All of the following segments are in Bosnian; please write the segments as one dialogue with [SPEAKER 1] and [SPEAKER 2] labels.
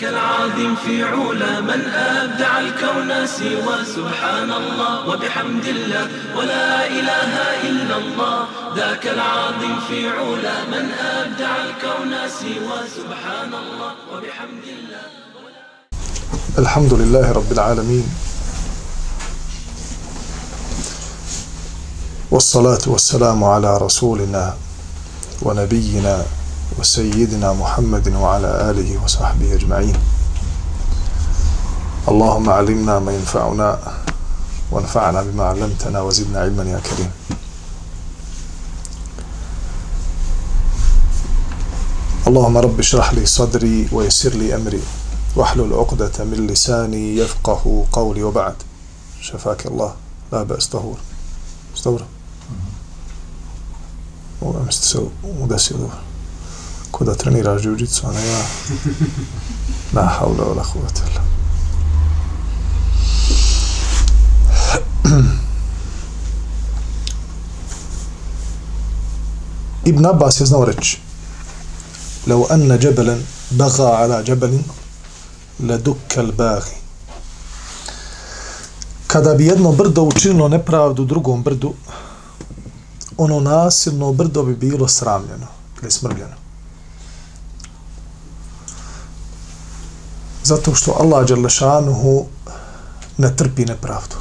[SPEAKER 1] ذاك العظيم في علا من أبدع الكون سوى سبحان الله وبحمد الله ولا إله إلا الله. ذاك العظيم في علا من أبدع الكون سوى سبحان الله وبحمد الله.
[SPEAKER 2] الحمد لله رب العالمين. والصلاة والسلام على رسولنا ونبينا وسيدنا محمد وعلى آله وصحبه أجمعين. اللهم علمنا ما ينفعنا وانفعنا بما علمتنا وزدنا علما يا كريم. اللهم رب اشرح لي صدري ويسر لي أمري. واحلل عقدة من لساني يفقه قولي. وبعد. شفاك الله. لا بأس. طهور. استورا وأمست سو ودسي دور ko da treniraš džuđicu, a ne ja. La haula wa la huvata illa. Ibn Abbas je znao reći لو أن جبلا بغى على جبل لدك الباغي kada bi jedno brdo učinilo nepravdu drugom brdu, ono nasilno brdo bi bilo sramljeno ili smrvljeno. Zato što Allah Đerlešanuhu ne trpi nepravdu.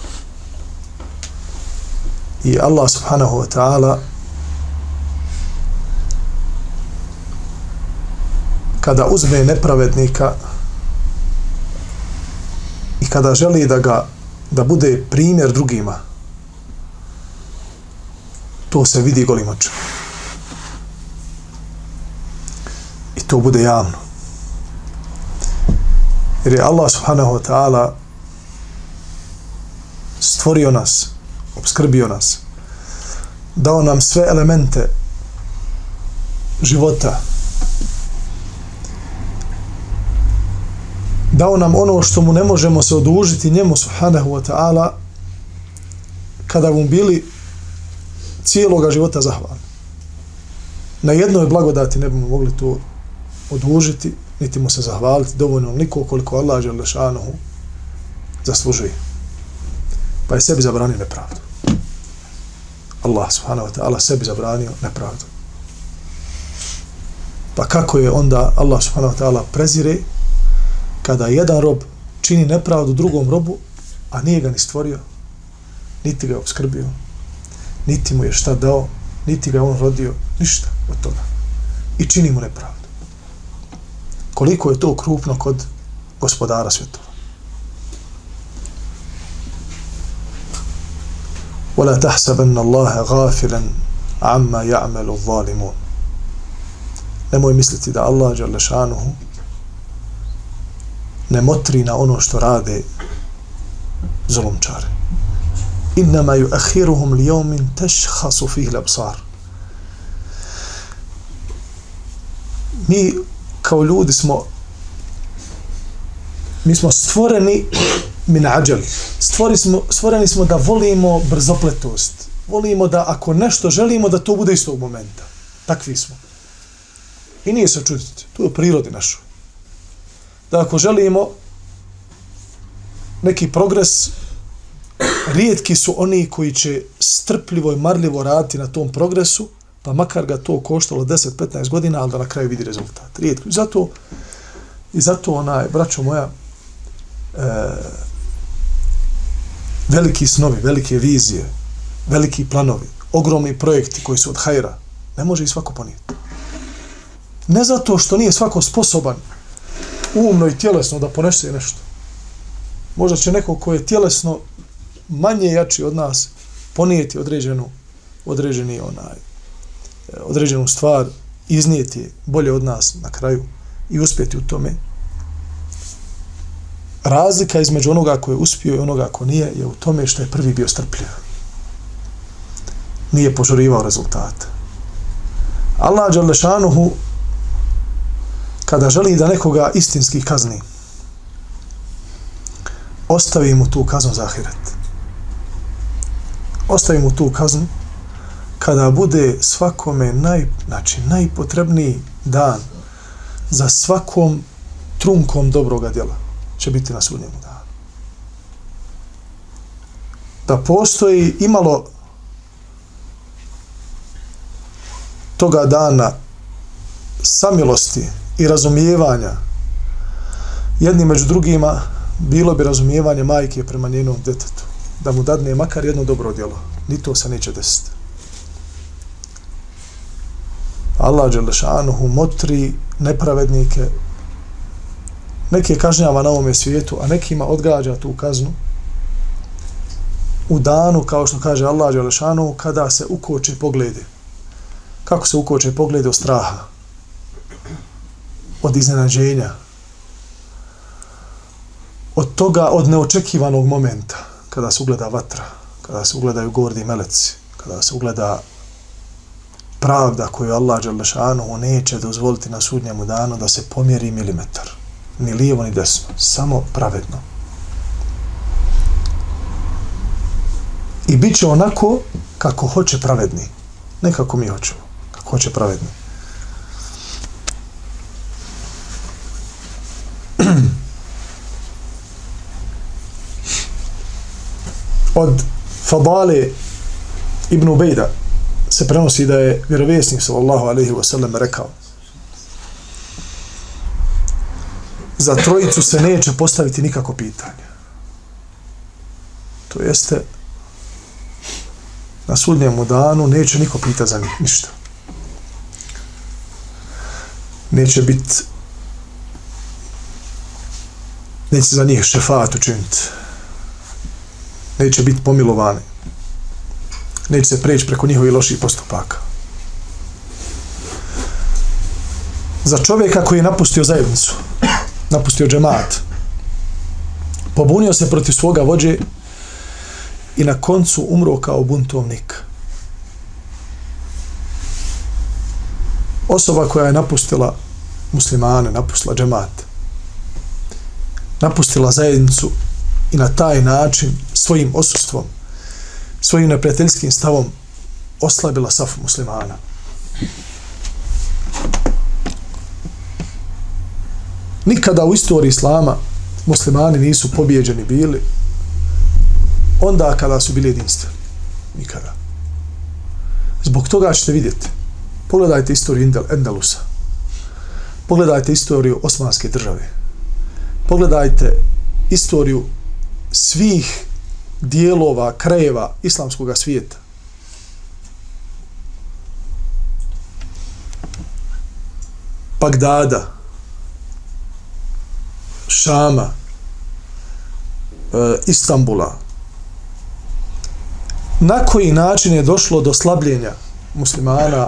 [SPEAKER 2] I Allah subhanahu wa ta'ala kada uzme nepravednika i kada želi da ga da bude primjer drugima to se vidi golim očima. I to bude javno. Jer je Allah subhanahu wa ta'ala stvorio nas, obskrbio nas, dao nam sve elemente života, dao nam ono što mu ne možemo se odužiti njemu subhanahu wa ta'ala kada mu bili cijeloga života zahvalni. Na jednoj blagodati ne bi mogli to odužiti, niti mu se zahvaliti dovoljno niko koliko Allah žele šanuhu zaslužuje. Pa je sebi zabranio nepravdu. Allah subhanahu wa ta'ala sebi zabranio nepravdu. Pa kako je onda Allah subhanahu wa ta'ala prezire kada jedan rob čini nepravdu drugom robu, a nije ga ni stvorio, niti ga obskrbio, niti mu je šta dao, niti ga on rodio, ništa od toga. I čini mu nepravdu koliko je to krupno kod gospodara svjetova. ولا تحسبن الله غافلا عما يعمل الظالمون nemoj misliti da Allah dželle šanuhu ne motri na ono što rade zulumčari inma yuakhiruhum li yawmin tashkhasu fihi al-absar mi kao ljudi smo mi smo stvoreni min ađel. Stvori smo, stvoreni smo da volimo brzopletost. Volimo da ako nešto želimo, da to bude istog momenta. Takvi smo. I nije se čuditi. To je u prirodi našoj. Da ako želimo neki progres, rijetki su oni koji će strpljivo i marljivo raditi na tom progresu, pa makar ga to koštalo 10-15 godina, ali da na kraju vidi rezultat. Rijetko. I zato, i zato onaj, braćo moja, e, veliki snovi, velike vizije, veliki planovi, ogromni projekti koji su od hajra, ne može i svako ponijeti. Ne zato što nije svako sposoban umno i tjelesno da ponese nešto. Možda će neko ko je tjelesno manje jači od nas ponijeti određenu određeni onaj određenu stvar iznijeti bolje od nas na kraju i uspjeti u tome. Razlika između onoga ko je uspio i onoga ko nije je u tome što je prvi bio strpljiv. Nije požurivao rezultate. Allah Đalešanuhu kada želi da nekoga istinski kazni, ostavi mu tu kaznu za ahiret. Ostavi mu tu kaznu kada bude svakome naj, znači, najpotrebniji dan za svakom trunkom dobroga djela će biti na sudnjemu danu. Da postoji imalo toga dana samilosti i razumijevanja jedni među drugima bilo bi razumijevanje majke prema njenom detetu da mu dadne makar jedno dobro djelo ni to se neće desiti Allah Đelešanuhu motri nepravednike neke kažnjava na ovome svijetu a nekima odgađa tu kaznu u danu kao što kaže Allah Đelešanuhu kada se ukoče poglede. Kako se ukoče poglede od straha od iznenađenja, od toga, od neočekivanog momenta, kada se ugleda vatra, kada se ugledaju gordi meleci, kada se ugleda pravda koju Allah Đalešanu neće dozvoliti na sudnjemu danu da se pomjeri milimetar. Ni lijevo, ni desno. Samo pravedno. I bit će onako kako hoće pravedni. Ne kako mi hoćemo. Kako hoće pravedni. od Fadale ibn Ubejda se prenosi da je vjerovjesnik sallallahu alaihi wa sallam rekao za trojicu se neće postaviti nikako pitanje. To jeste na sudnjemu danu neće niko pita za njih ništa. Neće biti neće za njih šefat učiniti neće biti pomilovani. Neće se preći preko njihovi loših postupaka. Za čovjeka koji je napustio zajednicu, napustio džemat, pobunio se protiv svoga vođe i na koncu umro kao buntovnik. Osoba koja je napustila muslimane, napustila džemat, napustila zajednicu i na taj način svojim osustvom, svojim neprijateljskim stavom oslabila saf muslimana. Nikada u istoriji islama muslimani nisu pobjeđeni bili onda kada su bili jedinstveni. Nikada. Zbog toga ćete vidjeti. Pogledajte istoriju Endalusa. Pogledajte istoriju Osmanske države. Pogledajte istoriju svih dijelova, krajeva islamskog svijeta. Bagdada, Šama, e, Istambula. Na koji način je došlo do slabljenja muslimana,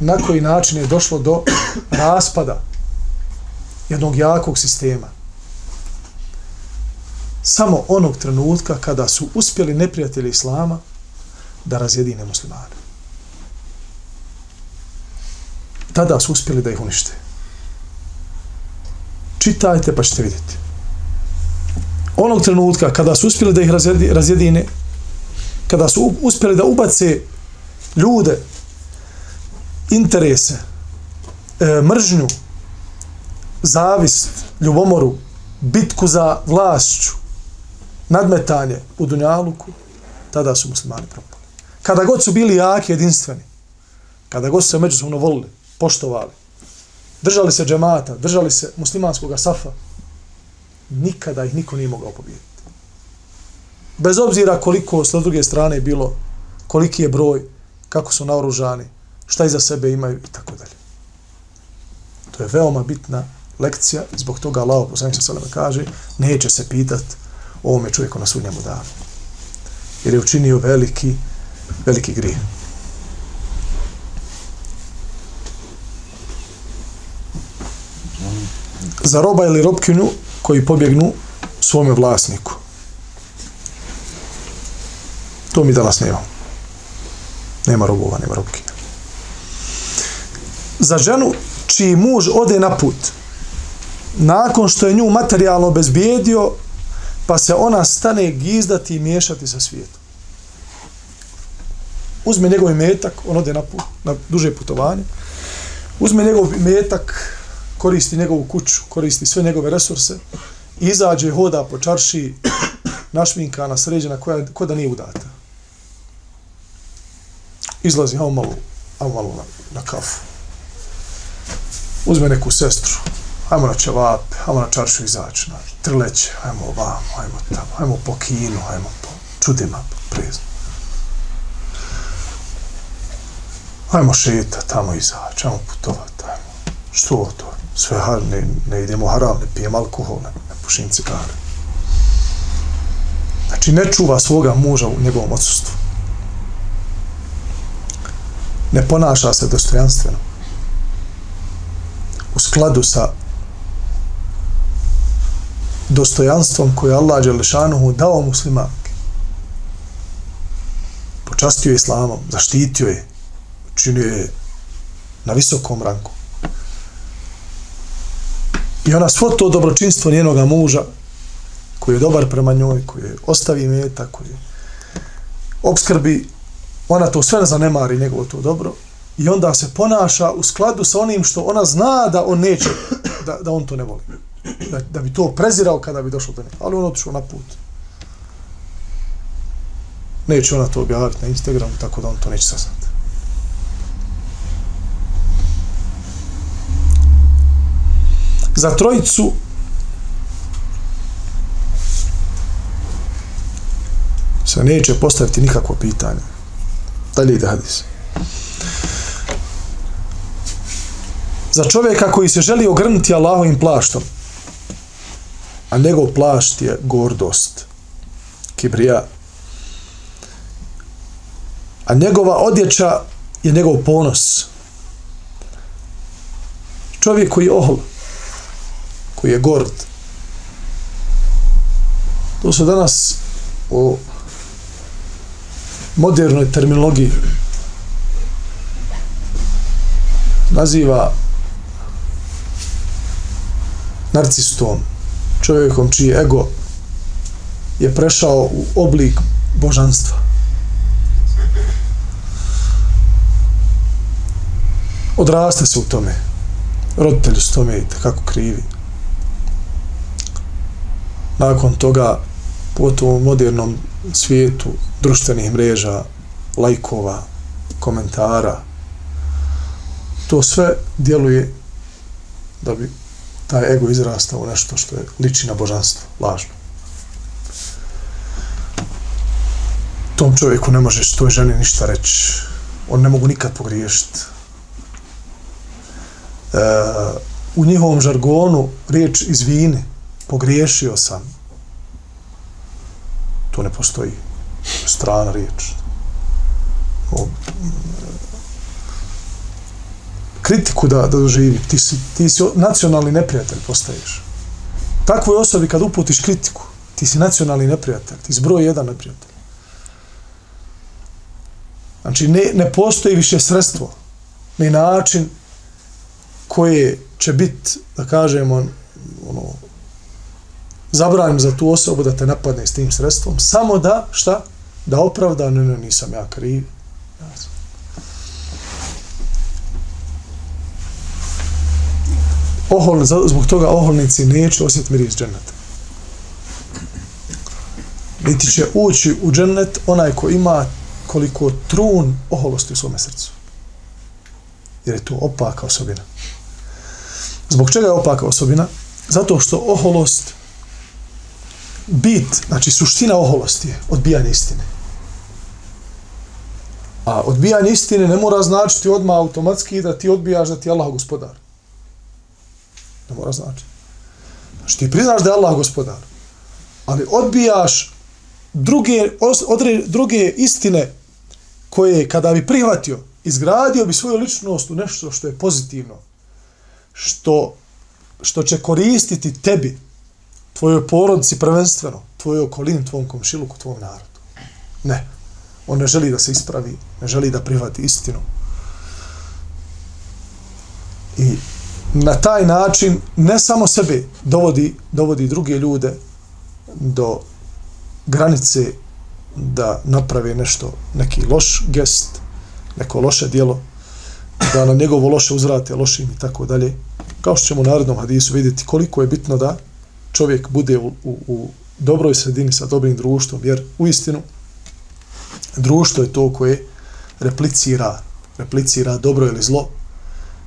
[SPEAKER 2] na koji način je došlo do raspada jednog jakog sistema samo onog trenutka kada su uspjeli neprijatelji Islama da razjedine muslimane. Tada su uspjeli da ih unište. Čitajte pa ćete vidjeti. Onog trenutka kada su uspjeli da ih razjedine, kada su uspjeli da ubace ljude, interese, e, mržnju, zavist, ljubomoru, bitku za vlašću, nadmetanje u Dunjaluku, tada su muslimani propali. Kada god su bili jaki, jedinstveni, kada god su se međusobno volili, poštovali, držali se džemata, držali se muslimanskog safa, nikada ih niko nije mogao pobijediti. Bez obzira koliko s druge strane bilo, koliki je broj, kako su naoružani, šta iza sebe imaju i tako dalje. To je veoma bitna lekcija, zbog toga Allah, poslanik sa kaže, neće se pitati ovome čovjeku na sudnjemu danu. Jer je učinio veliki, veliki grije. Za roba ili robkinu koji pobjegnu svome vlasniku. To mi danas nema. Nema robova, nema robkinja. Za ženu čiji muž ode na put nakon što je nju materijalno obezbijedio, pa se ona stane gizdati i miješati sa svijetom. Uzme njegov metak, on ode na, put, na duže putovanje, uzme njegov metak, koristi njegovu kuću, koristi sve njegove resurse, izađe, hoda po čarši, našminkana, sređena, koja, ko da nije udata. Izlazi, hajmo malo, hajmo malo na, na kafu. Uzme neku sestru, ajmo na čevap, ajmo na čaršu izaći, na trleće, ajmo ovamo, ajmo tamo, ajmo po kinu, ajmo po čudima, prizno. Ajmo šeta, tamo izaći, ajmo putovati, ajmo. Što to? Sve, ne, ne idemo haram, ne pijem alkohol, ne, ne pušim cigare. Znači, ne čuva svoga muža u njegovom odsustvu. Ne ponaša se dostojanstveno. U skladu sa dostojanstvom koje Allah Đelešanuhu dao muslimanke. Počastio je islamom, zaštitio je, činio je na visokom ranku. I ona svo to dobročinstvo njenoga muža, koji je dobar prema njoj, koji je ostavi meta, koji je obskrbi, ona to sve ne zanemari njegovo to dobro i onda se ponaša u skladu sa onim što ona zna da on neće, da, da on to ne voli da, da bi to prezirao kada bi došao do njega. Ali on otišao na put. Neće ona to objaviti na Instagramu, tako da on to neće saznati. Za trojicu se neće postaviti nikakvo pitanje. Dalje ide hadis. Za čovjeka koji se želi ogrnuti Allahovim plaštom, a njegov plašt je gordost, kibrija. A njegova odjeća je njegov ponos. Čovjek koji je ohol, koji je gord. To se danas u modernoj terminologiji naziva narcistom, čovjekom čiji ego je prešao u oblik božanstva. Odraste se u tome. Roditelji su tome kako krivi. Nakon toga, pogotovo u modernom svijetu društvenih mreža, lajkova, komentara, to sve djeluje da bi taj ego izrasta u nešto što je liči na božanstvo, lažno. Tom čovjeku ne možeš toj ženi ništa reći. On ne mogu nikad pogriješiti. E, u njihovom žargonu riječ izvini, pogriješio sam. To ne postoji. Strana riječ. O, kritiku da, da doživi. Ti si, ti si nacionalni neprijatelj postaješ. Takvoj osobi kad uputiš kritiku, ti si nacionalni neprijatelj, ti si broj jedan neprijatelj. Znači, ne, ne postoji više sredstvo, ni način koje će biti, da kažemo, ono, zabranim za tu osobu da te napadne s tim sredstvom, samo da, šta? Da opravda, ne, ne, nisam ja kriv. Ja sam ohol, zbog toga oholnici neće osjetiti miris dženeta. Niti će ući u džennet onaj ko ima koliko trun oholosti u svome srcu. Jer je to opaka osobina. Zbog čega je opaka osobina? Zato što oholost bit, znači suština oholosti je odbijanje istine. A odbijanje istine ne mora značiti odmah automatski da ti odbijaš da ti Allah gospodar. Ne mora znači. Znači ti priznaš da je Allah gospodar, ali odbijaš druge, odre, druge istine koje kada bi prihvatio, izgradio bi svoju ličnost u nešto što je pozitivno, što, što će koristiti tebi, tvojoj porodici prvenstveno, tvojoj okolini, tvom komšiluku, tvom narodu. Ne. On ne želi da se ispravi, ne želi da prihvati istinu. I na taj način ne samo sebe dovodi, dovodi druge ljude do granice da naprave nešto, neki loš gest, neko loše dijelo, da na njegovo loše uzrate lošim i tako dalje. Kao što ćemo u narodnom hadisu vidjeti koliko je bitno da čovjek bude u, u, u dobroj sredini sa dobrim društvom, jer u istinu društvo je to koje replicira, replicira dobro ili zlo,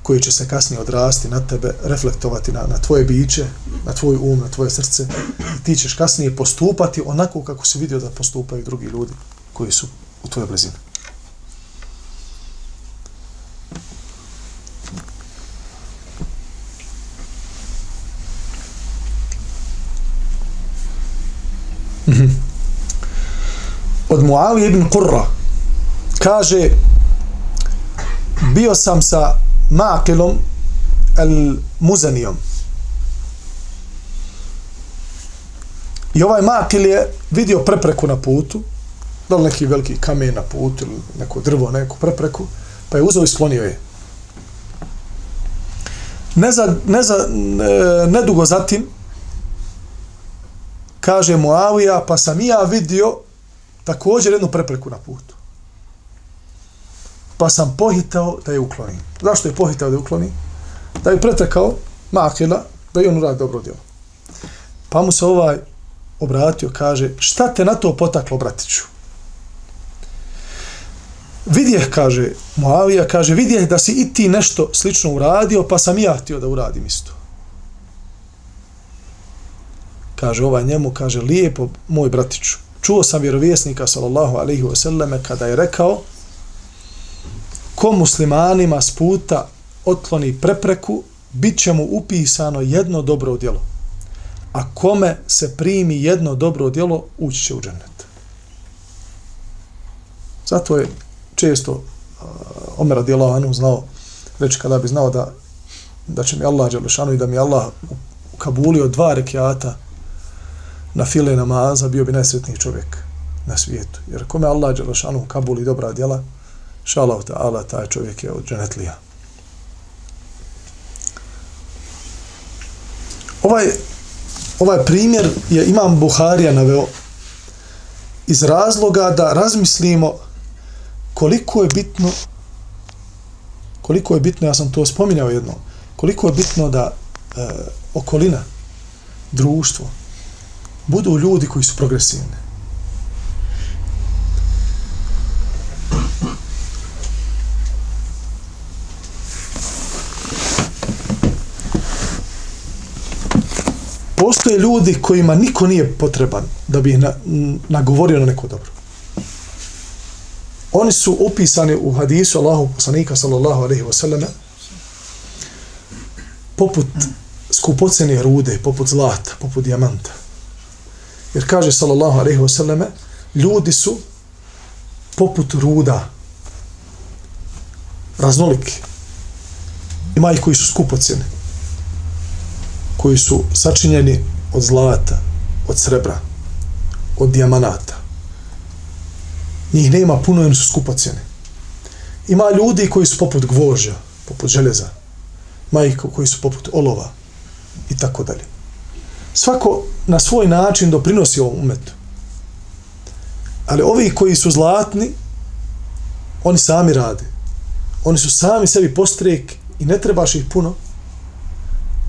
[SPEAKER 2] koje će se kasnije odrasti na tebe, reflektovati na, na tvoje biće, na tvoj um, na tvoje srce i ti ćeš kasnije postupati onako kako si vidio da postupaju drugi ljudi koji su u tvojoj blizini. Mhm. Od Muavi ibn Qurra kaže bio sam sa Maqilom al-Muzanijom. I ovaj Maqil je vidio prepreku na putu, da li neki veliki kamen na putu ili neko drvo, neku prepreku, pa je uzeo i sklonio je. Ne za, ne za, ne, nedugo zatim, kaže Muavija, pa sam i ja vidio također jednu prepreku na putu pa sam pohitao da je uklonim. Zašto je pohitao da je uklonim? Da je pretekao makila, da je on uradi dobro djelo. Pa mu se ovaj obratio, kaže, šta te na to potaklo, bratiću? Vidjeh, kaže Moavija, kaže, vidjeh da si i ti nešto slično uradio, pa sam i ja htio da uradim isto. Kaže ovaj njemu, kaže, lijepo, moj bratiću, čuo sam vjerovjesnika, sallallahu alaihi wasallam, kada je rekao, ko muslimanima s puta otkloni prepreku, bit će mu upisano jedno dobro djelo. A kome se primi jedno dobro djelo, ući će u džennet. Zato je često uh, Omer radijallahu anhu znao, reći kada bi znao da, da će mi Allah Đelešanu i da mi Allah ukabulio dva rekiata na file namaza, bio bi najsretniji čovjek na svijetu. Jer kome Allah Đelešanu kabuli dobra djela, Šalav ta'ala, taj čovjek je od dženetlija. Ovaj, ovaj primjer je Imam Buharija naveo iz razloga da razmislimo koliko je bitno koliko je bitno, ja sam to spominjao jedno, koliko je bitno da e, okolina, društvo, budu ljudi koji su progresivni. Postoje ljudi kojima niko nije potreban da bi ih na, nagovorio na neko dobro. Oni su opisani u hadisu Allahu poslanika sallallahu alaihi wasallam poput skupocene rude, poput zlata, poput dijamanta. Jer kaže sallallahu alaihi wasallam ljudi su poput ruda raznoliki. Ima ih koji su skupocene koji su sačinjeni od zlata, od srebra, od dijamanata. Njih nema puno, jer su skupocjeni. Ima ljudi koji su poput gvožja, poput željeza. Ima koji su poput olova i tako dalje. Svako na svoj način doprinosi ovom umetu. Ali ovi koji su zlatni, oni sami rade. Oni su sami sebi postrek i ne trebaš ih puno,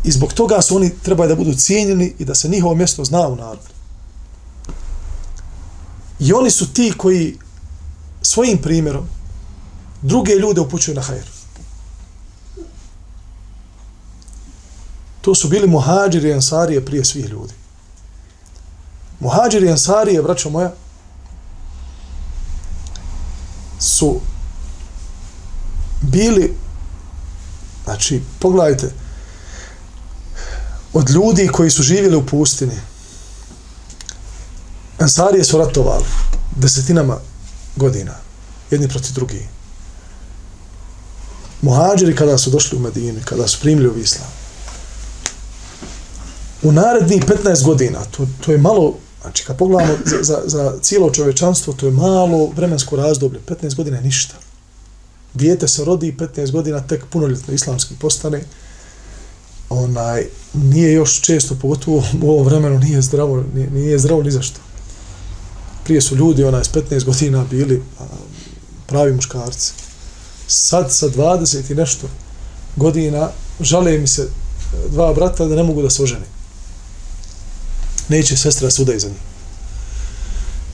[SPEAKER 2] I zbog toga su oni trebaju da budu cijenjeni i da se njihovo mjesto zna u narodu. I oni su ti koji svojim primjerom druge ljude upućuju na hajr. To su bili muhađiri i ansarije prije svih ljudi. Muhađiri i ansarije, braćo moja, su bili, znači, pogledajte, od ljudi koji su živjeli u pustini. Ansarije su ratovali desetinama godina, jedni proti drugi. Muhađiri kada su došli u Medinu, kada su primili u Islam, u narednih 15 godina, to, to je malo, znači kad pogledamo za, za, za cijelo čovečanstvo, to je malo vremensko razdoblje, 15 godina je ništa. Dijete se rodi 15 godina, tek punoljetno islamski postane, onaj, nije još često, pogotovo u ovom vremenu, nije zdravo, nije, nije zdravo ni zašto. Prije su ljudi, onaj, s 15 godina bili a, pravi muškarci. Sad, sa 20 i nešto godina, žale mi se e, dva brata da ne mogu da se oženi. Neće sestra suda iza njih.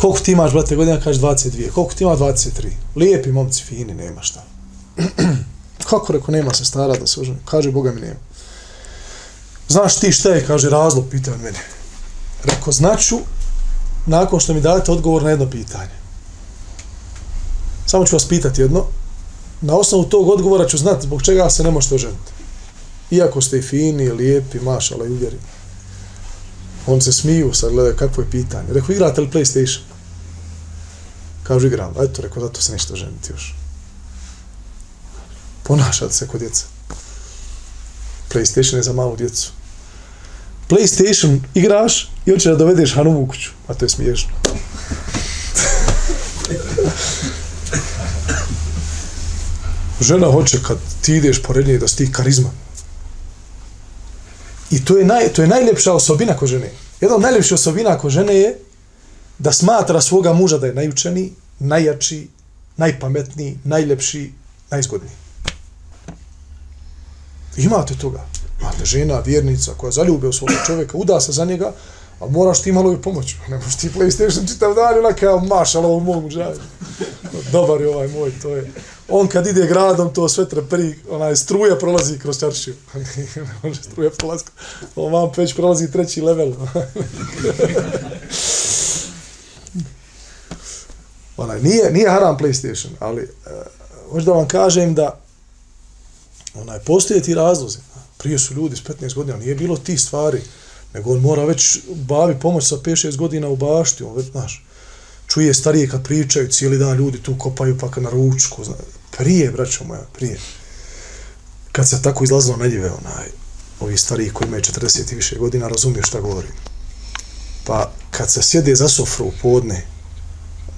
[SPEAKER 2] Koliko ti imaš, brate, godina, kaže 22. Koliko ti ima 23? Lijepi momci, fini, nema šta. Kako reko, nema se stara da se oženi? Kaže, Boga mi nema. Znaš ti šta je, kaže, razlog, pitao mene. Rekao, znaću, nakon što mi date odgovor na jedno pitanje. Samo ću vas pitati jedno. Na osnovu tog odgovora ću znati zbog čega se ne možete oženiti. Iako ste i fini, lijepi, mašala i uvjeri. On se smiju, sad gledaju kakvo je pitanje. Rekao, igrate li PlayStation? Kažu, igram. Eto, rekao, zato se ništa oženiti još. Ponašati se kod djeca. PlayStation je za malu djecu. PlayStation igraš i hoće da dovedeš Hanu u kuću. A to je smiješno. Žena hoće kad ti ideš pored nje da si ti karizma. I to je, naj, to je najljepša osobina ko žene. Jedna od najljepših osobina ko žene je da smatra svoga muža da je najučeniji, najjači, najpametniji, najljepši, najzgodniji. Imate toga. Imate žena, vjernica koja zaljube u svog čovjeka, uda se za njega, a moraš ti malo i pomoć. Ne možeš ti PlayStation čitav dan, ona kao maš, ali mom mogu. Dobar je ovaj moj, to je. On kad ide gradom, to sve treperi, onaj struja prolazi kroz čaršiju. ne može struja prolazi. On vam već prolazi treći level. onaj, nije, nije haram PlayStation, ali eh, uh, hoću da vam kažem da onaj, postoje ti razlozi prije su ljudi s 15 godina, nije bilo ti stvari, nego on mora već bavi pomoć sa 5-6 godina u bašti, on već, znaš, čuje starije kad pričaju, cijeli dan ljudi tu kopaju pa na ručku, zna, prije, braćo moja, prije. Kad se tako izlazilo na ljive, onaj, ovi stariji koji imaju 40 i više godina, razumiju šta govorim. Pa kad se sjede za sofru u podne,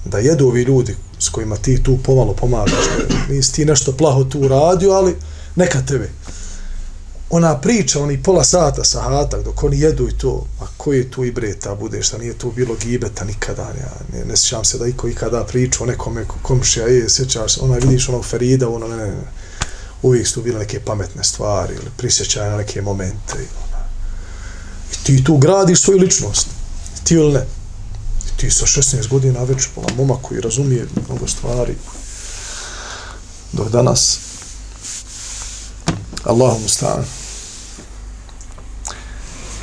[SPEAKER 2] da jedu ovi ljudi s kojima ti tu pomalo pomagaš, nisi ti nešto plaho tu radio, ali neka tebe ona priča, oni pola sata sa hatak, dok oni jedu i to, a koji je tu i breta bude, šta nije tu bilo gibeta nikada, ja ne, ne sjećam se da iko ikada priča o nekome komšija, je, sjećaš se, ona vidiš onog Ferida, ono, ne, ne, ne, uvijek su bile neke pametne stvari, ili prisjećaj na neke momente, i, ona. i ti tu gradiš svoju ličnost, ti ili ne, I ti sa 16 godina već pola momak koji razumije mnogo stvari, dok danas, Allahu mustaan.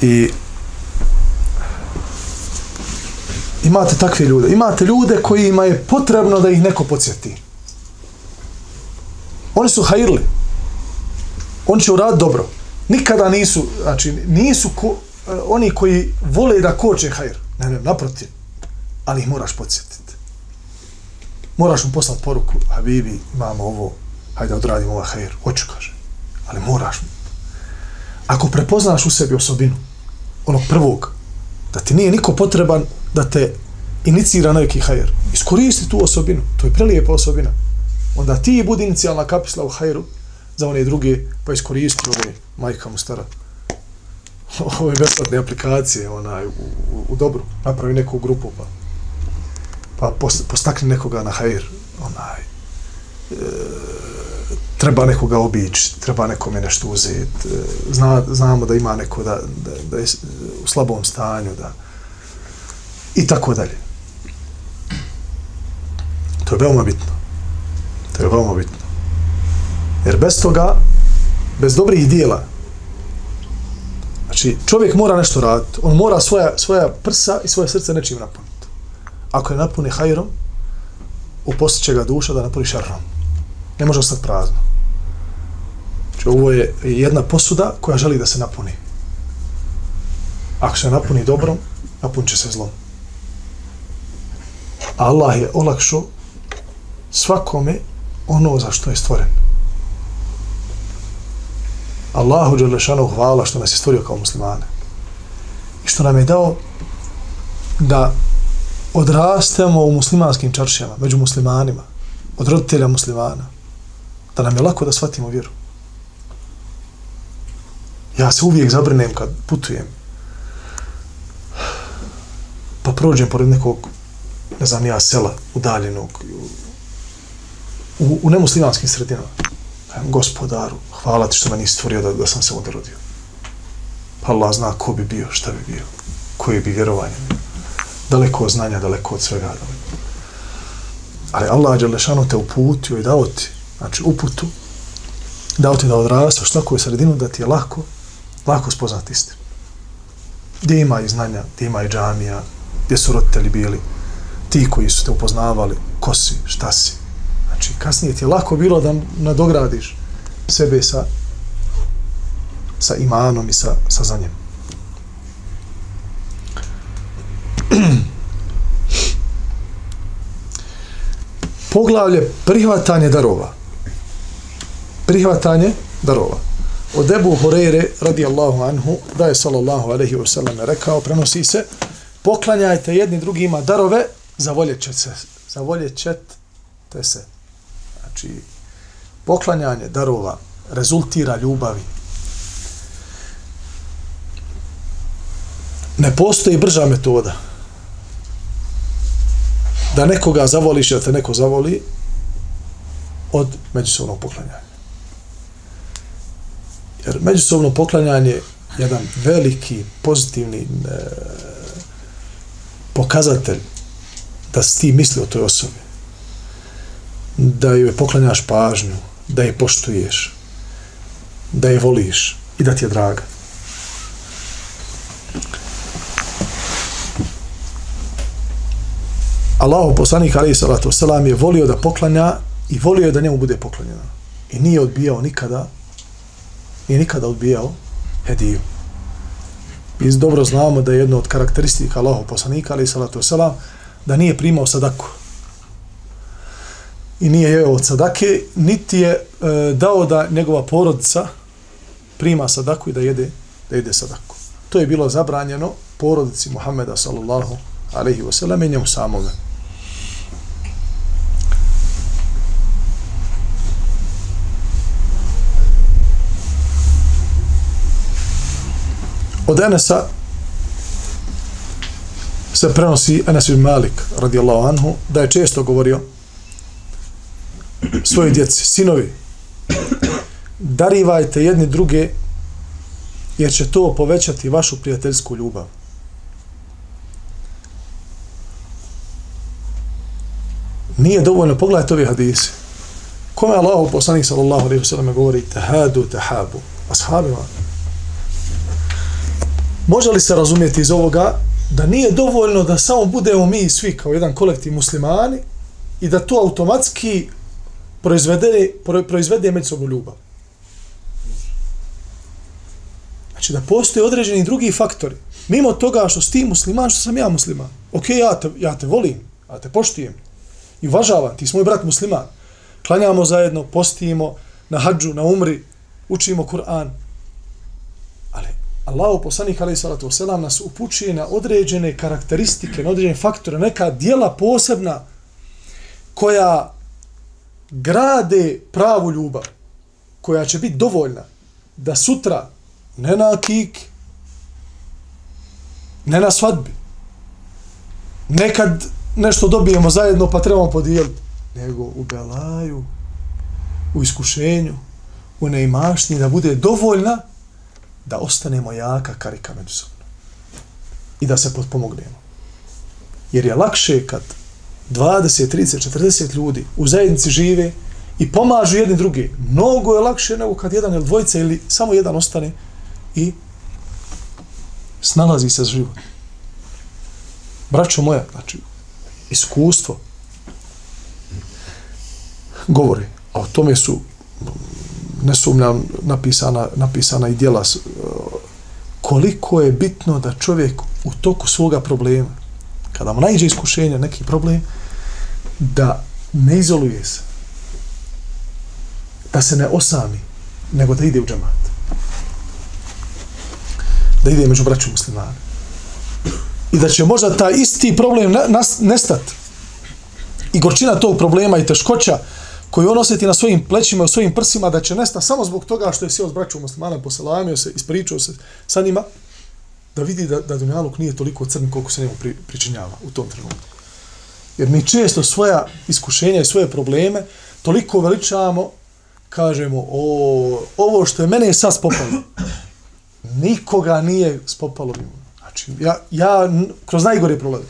[SPEAKER 2] I imate takve ljude. Imate ljude kojima je potrebno da ih neko podsjeti. Oni su hajirli. Oni će uraditi dobro. Nikada nisu, znači, nisu ko, eh, oni koji vole da koče hajir. Ne, ne, naprotiv. Ali ih moraš podsjetiti. Moraš mu poslati poruku, Habibi, imamo ovo, hajde odradimo ovaj hajir. Hoću, kaže ali moraš. Ako prepoznaš u sebi osobinu, onog prvog, da ti nije niko potreban da te inicira neki hajer, iskoristi tu osobinu, to je prelijepa osobina, onda ti budi inicijalna kapisla u hajeru za one druge, pa iskoristi ove majka mu stara ove besplatne aplikacije onaj, u, u, u dobru, napravi neku grupu pa, pa postakni nekoga na hajer onaj, e, treba nekoga obići, treba nekome nešto uzeti, e, zna, znamo da ima neko da, da, da je u slabom stanju, da i tako dalje. To je veoma bitno. To je veoma bitno. Jer bez toga, bez dobrih dijela, znači čovjek mora nešto raditi, on mora svoja, svoja prsa i svoje srce nečim napuniti. Ako je napuni hajrom, uposlit ga duša da napuni šarrom. Ne može ostati prazno. Znači, ovo je jedna posuda koja želi da se napuni. Ako se napuni dobrom, napun će se zlom. Allah je olakšao svakome ono za što je stvoren. Allahu Đelešanu hvala što nas je stvorio kao muslimane. I što nam je dao da odrastemo u muslimanskim čaršijama, među muslimanima, od roditelja muslimana, da nam je lako da shvatimo vjeru. Ja se uvijek zabrinem kad putujem. Pa prođem pored nekog, ne znam, ja sela udaljenog, u, u nemuslimanskim sredinama. Kajem, gospodaru, hvala ti što me nisi stvorio da, da sam se ovdje rodio. Pa Allah zna ko bi bio, šta bi bio, koje bi vjerovanje bio. Daleko od znanja, daleko od svega. Daleko. Ali Allah Đelešanu te uputio i dao ti, znači uputu, dao ti da odrastaš u sredinu da ti je lako, lako spoznati istinu. Gdje ima i znanja, gdje ima i džamija, gdje su roditelji bili, ti koji su te upoznavali, ko si, šta si. Znači, kasnije ti je lako bilo da nadogradiš sebe sa, sa imanom i sa, sa znanjem. Poglavlje prihvatanje darova. Prihvatanje darova. Od Ebu Horeire, radijallahu anhu, da je sallallahu alaihi wa sallam rekao, prenosi se, poklanjajte jedni drugima darove, zavoljet će se. Zavoljet ćete se. Znači, poklanjanje darova rezultira ljubavi. Ne postoji brža metoda da nekoga zavoliš da te neko zavoli od međusobnog poklanjanja. Jer međusobno poklanjanje je jedan veliki, pozitivni e, pokazatelj da si ti misli o toj osobi. Da joj poklanjaš pažnju, da je poštuješ, da je voliš i da ti je draga. Allahu poslanik Ali salatu selam je volio da poklanja i volio je da njemu bude poklonjeno. I nije odbijao nikada nije nikada odbijao hediju. Mi dobro znamo da je jedno od karakteristika Allahov poslanika ali salatu wasalam, da nije primao sadaku. I nije jeo od sadake, niti je e, dao da njegova porodica prima sadaku i da jede, da jede sadaku. To je bilo zabranjeno porodici Muhameda sallallahu alaihi ve sellem i njemu samome. Od Enesa se prenosi Enes bin Malik radijallahu anhu da je često govorio svoji djeci, sinovi darivajte jedni druge jer će to povećati vašu prijateljsku ljubav. Nije dovoljno, pogledajte ove hadise. Kome Allah, poslanik sallallahu alaihi wa sallam, govori tahadu, tahabu, ashabima, Može li se razumjeti iz ovoga da nije dovoljno da samo budemo mi svi kao jedan kolektiv muslimani i da to automatski proizvede, proizvede međusobnu ljubav. Znači da postoje određeni drugi faktori. Mimo toga što si ti musliman, što sam ja musliman. Ok, ja te, ja te volim, ja te poštijem i uvažavam, ti smo moj brat musliman. Klanjamo zajedno, postimo na hađu, na umri, učimo Kur'an, Allahu poslanik alejhi salatu vesselam nas upućuje na određene karakteristike, na određene faktore, neka dijela posebna koja grade pravu ljubav, koja će biti dovoljna da sutra ne na kik, ne na svadbi, nekad nešto dobijemo zajedno pa trebamo podijeliti, nego u belaju, u iskušenju, u neimašnji, da bude dovoljna da ostanemo jaka karika međusobno i da se potpomognemo. Jer je lakše kad 20, 30, 40 ljudi u zajednici žive i pomažu jedni drugi. Mnogo je lakše nego kad jedan ili dvojica ili samo jedan ostane i snalazi se za život. Braćo moja, znači, iskustvo govori, a o tome su ne sumnjam napisana, napisana i djela koliko je bitno da čovjek u toku svoga problema kada mu najđe iskušenje neki problem da ne izoluje se. Da se ne osami nego da ide u džemat. Da ide među braću muslimane. I da će možda ta isti problem nestat. I gorčina tog problema i teškoća koji on osjeti na svojim plećima, u svojim prsima, da će nesta samo zbog toga što je sjeo s braćom muslimana, poselamio se, ispričao se sa njima, da vidi da, da Dunjaluk nije toliko crn koliko se njemu pri, pričinjava u tom trenutku. Jer mi često svoja iskušenja i svoje probleme toliko veličamo, kažemo, o, ovo što je mene sad spopalo, nikoga nije spopalo mimo. Znači, ja, ja kroz najgore prolazim.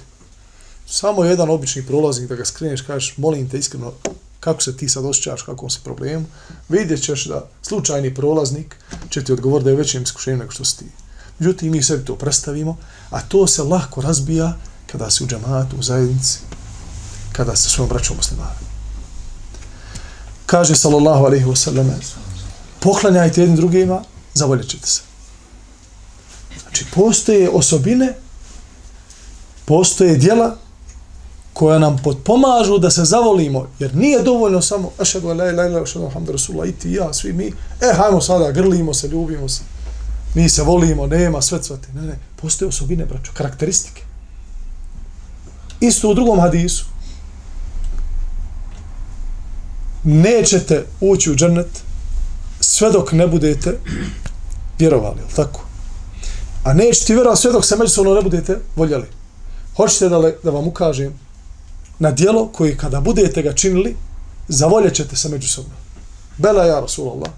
[SPEAKER 2] Samo jedan obični prolaznik da ga skreneš, kažeš, molim te iskreno, kako se ti sad osjećaš, kako si problem, vidjet ćeš da slučajni prolaznik će ti odgovor da je većim iskušenjem nego što si ti. Međutim, mi sebi to predstavimo, a to se lahko razbija kada si u džamatu, u zajednici, kada se svojom braćom muslimani. Kaže, sallallahu alaihi wa sallam, poklanjajte jednim drugima, zavoljet ćete se. Znači, postoje osobine, postoje dijela koja nam potpomažu da se zavolimo, jer nije dovoljno samo ašadu la ilaha illa ašadu muhammadu rasulullah i ti ja, svi mi, e, hajmo sada, grlimo se, ljubimo se, mi se volimo, nema sve cvate. Ne, ne, postoje osobine, braćo, karakteristike. Isto u drugom hadisu. Nećete ući u džennet sve dok ne budete vjerovali, je tako? A nećete vjerovati sve dok se međusobno ne budete voljeli. Hoćete da, le, da vam ukažem na dijelo koji kada budete ga činili, zavoljet ćete se međusobno. Bela ja, Rasulallah.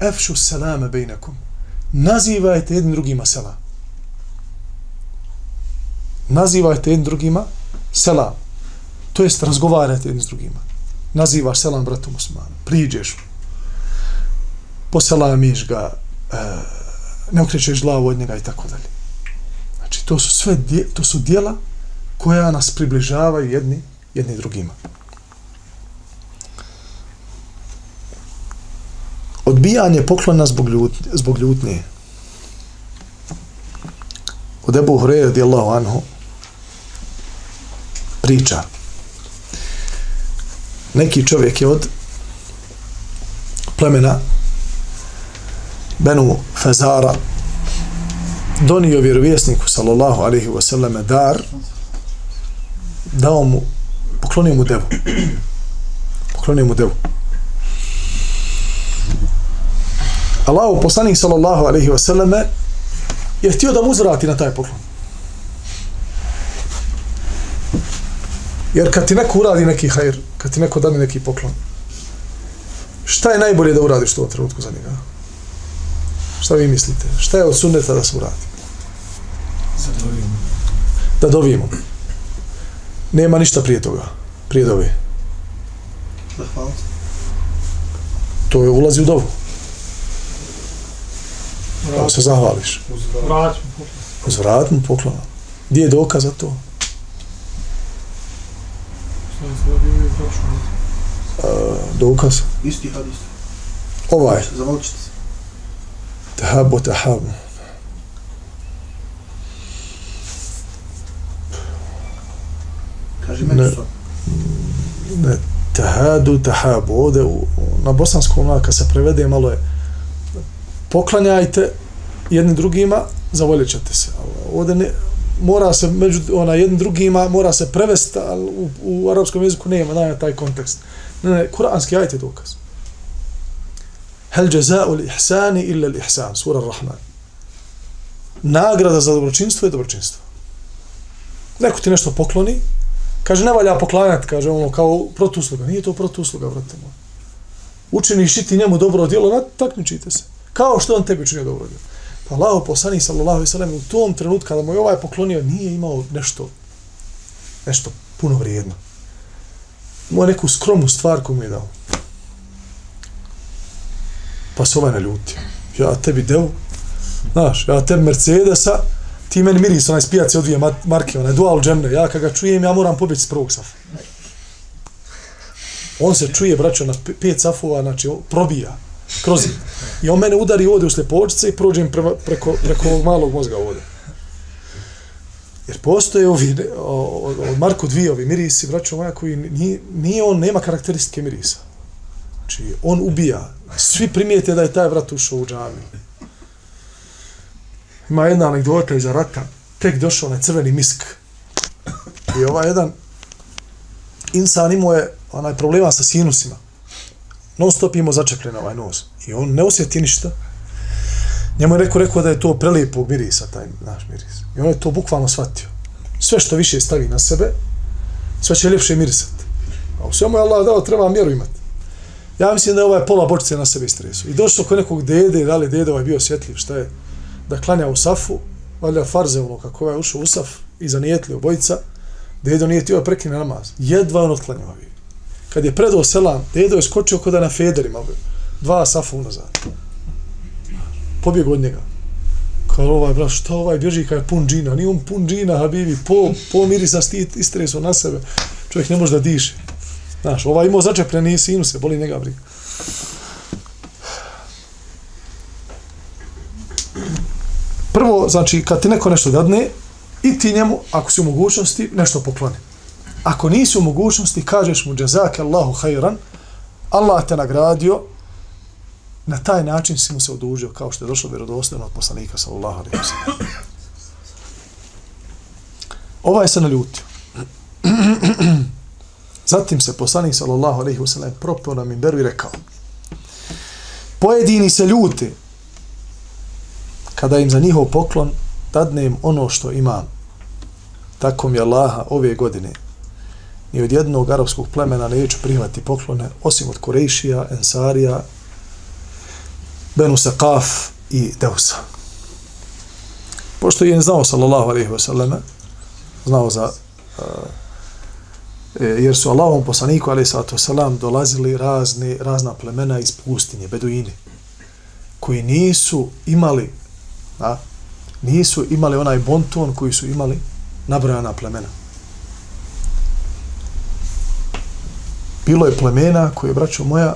[SPEAKER 2] Efšu selame bejnekom nazivajte jednim drugima selam. Nazivajte jednim drugima selam. To jest razgovarajte jednim s drugima. Nazivaš selam bratu muslimanu. Priđeš mu. Poselamiš ga. E, ne okrećeš glavu od njega i tako dalje. Znači, to su sve to su dijela koja nas približavaju jedni, jedni drugima. odbijanje poklona zbog, ljut, zbog ljutnje. Od Ebu Hureyre radijallahu anhu priča. Neki čovjek je od plemena Benu Fezara donio vjerovjesniku sallallahu alaihi wasallam dar dao mu poklonio mu devu poklonio mu devu Allahu poslanik sallallahu alejhi ve selleme je htio da mu uzvrati na taj poklon. Jer kad ti neko uradi neki hajr, kad ti neko dane neki poklon, šta je najbolje da uradiš u tom trenutku za njega? Šta vi mislite? Šta je od sunneta da se uradi? Da dovijemo. Nema ništa prije toga. Prije dove. To je ulazi u dovu. Pa se zahvališ. Uzvrat mu poklona. Gdje je dokaz za to? Uh, dokaz?
[SPEAKER 3] Isti hadis.
[SPEAKER 2] Ovaj.
[SPEAKER 3] Zamolit ćete se.
[SPEAKER 2] Tahabu, tahabu.
[SPEAKER 3] Kaži meni
[SPEAKER 2] Ne. Ne, tahadu, tahabu. Ovde u, na bosanskom, kad se prevede, malo je poklanjajte jedni drugima, zavoljet ćete se. Ovde ne, mora se među ona jednim drugima mora se prevesti, ali u, u arapskom jeziku nema, nema taj kontekst. Ne, ne, kuranski ajte dokaz. Hel jaza'u li ihsani illa li ihsan, sura Rahman. Nagrada za dobročinstvo je dobročinstvo. Neko ti nešto pokloni, kaže ne valja poklanjati, kaže ono kao protusluga. Nije to protusluga, vrate moj. Učiniš i ti njemu dobro djelo, takmičite se. Kao što on tebi čini dobro djelo. Pa Allah poslani, sallallahu alejhi ve sellem u tom trenutku kada mu je ovaj poklonio nije imao nešto nešto puno vrijedno. Imao neku skromnu stvar koju mu je dao. Pa se ovaj naljutio. Ja tebi deo, znaš, ja tebi Mercedesa, ti meni miris onaj spijaci od dvije marke, onaj dual džemne, ja kad ga čujem, ja moram pobjeći s prvog safa. On se čuje, braćo, na pet safova, znači, probija kroz je. I on mene udari ovdje u slepočice i prođem prema, preko, preko ovog malog mozga ovdje. Jer postoje ovi, od, od Marko dvije ovi mirisi, braćo moja, koji nije, nije on, nema karakteristike mirisa. Znači, on ubija. Svi primijete da je taj vrat ušao u džamiju. Ima jedna anegdota iza rata. Tek došao na crveni misk. I ovaj jedan insan imao je onaj problema sa sinusima. Non stop imao začepljen ovaj nos. I on ne osjeti ništa. Njemu je rekao, rekao da je to prelijepog mirisa, taj naš miris. I on je to bukvalno shvatio. Sve što više stavi na sebe, sve će ljepše mirisati. A u svemu je Allah dao, treba mjeru imati. Ja mislim da je ovaj pola bočice na sebi istresu. I došlo kod nekog dede, da li dede ovaj bio osjetljiv, šta je, da klanja u safu, valja farze ono, kako je ušao u saf i zanijetli obojica, dedo nije tio prekine namaz. Jedva on otklanjava bi. Kad je predao selam, dedo je skočio kod da na federima, dva safa unazad. Pobjeg od njega. Kao ovaj, bra, šta ovaj bježi kada je pun džina? Nije on pun džina, habibi, po, po mirisa stit, istreso na sebe. Čovjek ne može da diše. Znaš, ovaj imao začepljeni sinuse, boli njega briga. Prvo, znači, kad ti neko nešto dadne, i ti njemu, ako si u mogućnosti, nešto pokloni. Ako nisi u mogućnosti, kažeš mu, džazake Allahu hajran, Allah te nagradio, na taj način si mu se odužio, kao što je došlo vjerodostojno od poslanika, sallallahu alaihi wa. Ovaj se naljutio. Zatim se poslanik sallallahu alejhi ve sellem propio na minberu i rekao: Pojedini se ljute kada im za njihov poklon dadnem ono što imam. Tako mi Allaha ove godine ni od jednog arapskog plemena neću prihvati poklone osim od Kurejšija, Ensarija, Benu Saqaf i Deusa. Pošto je znao sallallahu alejhi ve sallame, znao za uh, E, jer su Allahom poslaniku alaihi sallatu sallam, dolazili razne, razna plemena iz pustinje, beduini, koji nisu imali a, nisu imali onaj bonton koji su imali nabrojana plemena. Bilo je plemena koje, braćo moja,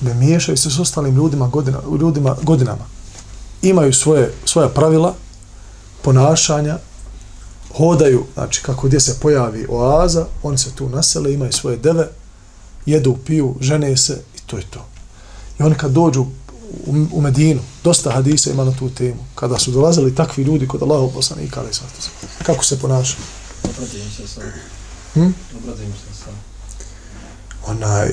[SPEAKER 2] ne miješaju se s ostalim ljudima, godina, ljudima godinama. Imaju svoje, svoja pravila, ponašanja, hodaju, znači kako gdje se pojavi oaza, oni se tu nasele, imaju svoje deve, jedu, piju, žene se i to je to. I oni kad dođu u, u Medinu, dosta hadisa ima na tu temu, kada su dolazili takvi ljudi kod Allahov poslanika, ali sad, kako se ponašaju?
[SPEAKER 3] Obradim se sam.
[SPEAKER 2] Hm?
[SPEAKER 3] Obradim se sam.
[SPEAKER 2] Onaj, e,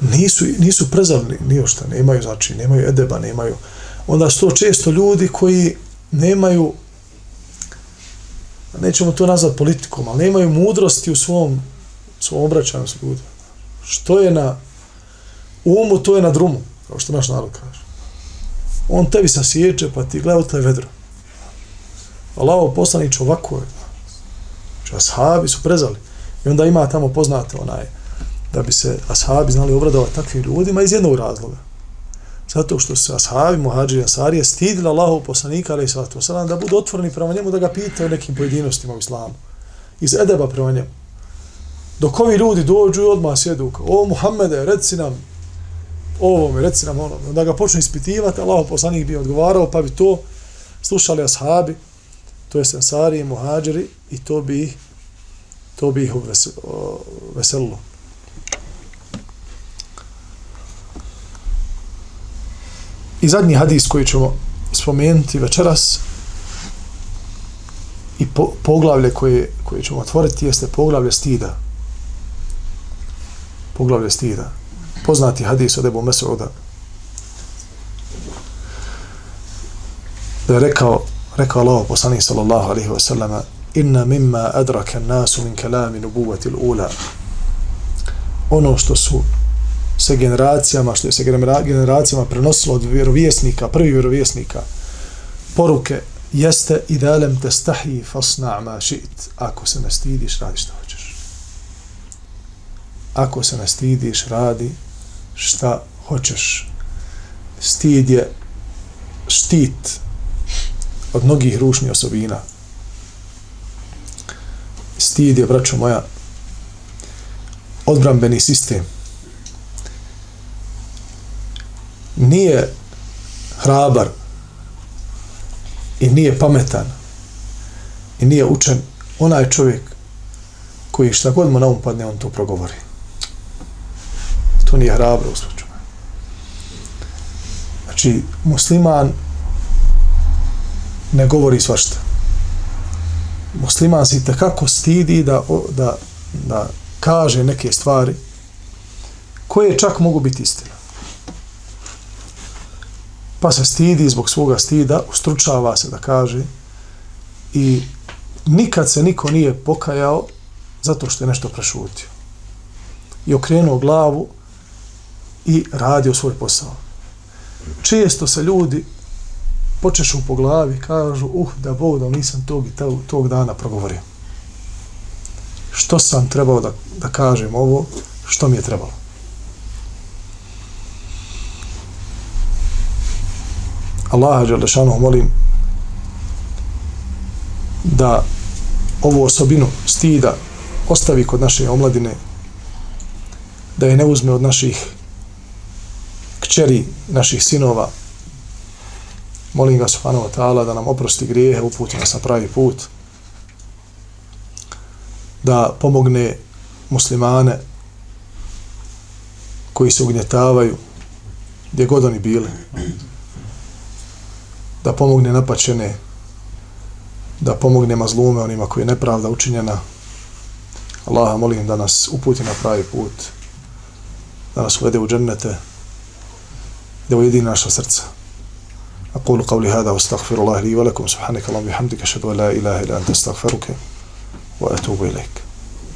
[SPEAKER 2] nisu, nisu prezavni, nije šta, nemaju, znači, nemaju edeba, nemaju. Onda su to često ljudi koji nemaju nećemo to nazvat politikom, ali nemaju mudrosti u svom, svom obraćanju s ljudima. Što je na umu, to je na drumu, kao što naš narod kaže. On tebi sasjeće, pa ti gleda otkle vedro. Allah ovo poslanič ovako je. Znači, ashabi su prezali. I onda ima tamo poznate onaj, da bi se ashabi znali obradovati takvim ljudima iz jednog razloga zato što su ashabi, muhađiri, ansarije stidili Allahov poslanika, ali i sallatu wasalam, da budu otvoreni prema njemu, da ga pitaju nekim pojedinostima u islamu. Iz edeba prema njemu. Dok ovi ljudi dođu i odmah sjedu, o Muhammede, reci nam ovo mi, reci nam ono. Da ga počne ispitivati, Allah poslanik bi odgovarao, pa bi to slušali ashabi, to je i muhađiri, i to bi to bi ih veselilo. I zadnji hadis koji ćemo spomenuti večeras i po, poglavlje koje, koje ćemo otvoriti jeste poglavlje stida. Poglavlje stida. Poznati hadis od Ebu Mesuda. Da je rekao, rekao Allah poslanih sallallahu alaihi wa sallama inna mimma adraka nasu min kalami nubuvati l'ula ono što su se generacijama, što je se generacijama prenosilo od vjerovjesnika, prvi vjerovjesnika, poruke jeste i dalem te stahi fasna ma šit. Ako se ne stidiš, radi što hoćeš. Ako se ne stidiš, radi šta hoćeš. Stid je štit od mnogih rušnih osobina. Stid je, braćo moja, odbrambeni sistem nije hrabar i nije pametan i nije učen onaj čovjek koji šta god mu na um padne, on to progovori. To nije hrabro. Znači, musliman ne govori svašta. Musliman se takako stidi da, da, da kaže neke stvari koje čak mogu biti istina. Pa se stidi zbog svoga stida, ustručava se da kaže i nikad se niko nije pokajao zato što je nešto prešutio. I okrenuo glavu i radio svoj posao. Često se ljudi počešu po glavi, kažu, uh, da Bog da nisam tog i tog, tog dana progovorio. Što sam trebao da, da kažem ovo, što mi je trebalo. Allaha Đelešanu molim da ovu osobinu stida ostavi kod naše omladine, da je ne uzme od naših kćeri, naših sinova. Molim ga subhanahu wa ta'ala da nam oprosti grijehe, uputi nas na pravi put, da pomogne muslimane koji se ugnjetavaju gdje god oni bili, da pomogne napačene, da pomogne mazlume onima koji je nepravda učinjena. Allaha molim da nas uputi na pravi put, da nas uvede u džennete, da ujedini naša srca. أقول قولي هذا واستغفر الله لي ولكم سبحانك اللهم وبحمدك أشهد أن لا إله إلا أنت أستغفرك وأتوب إليك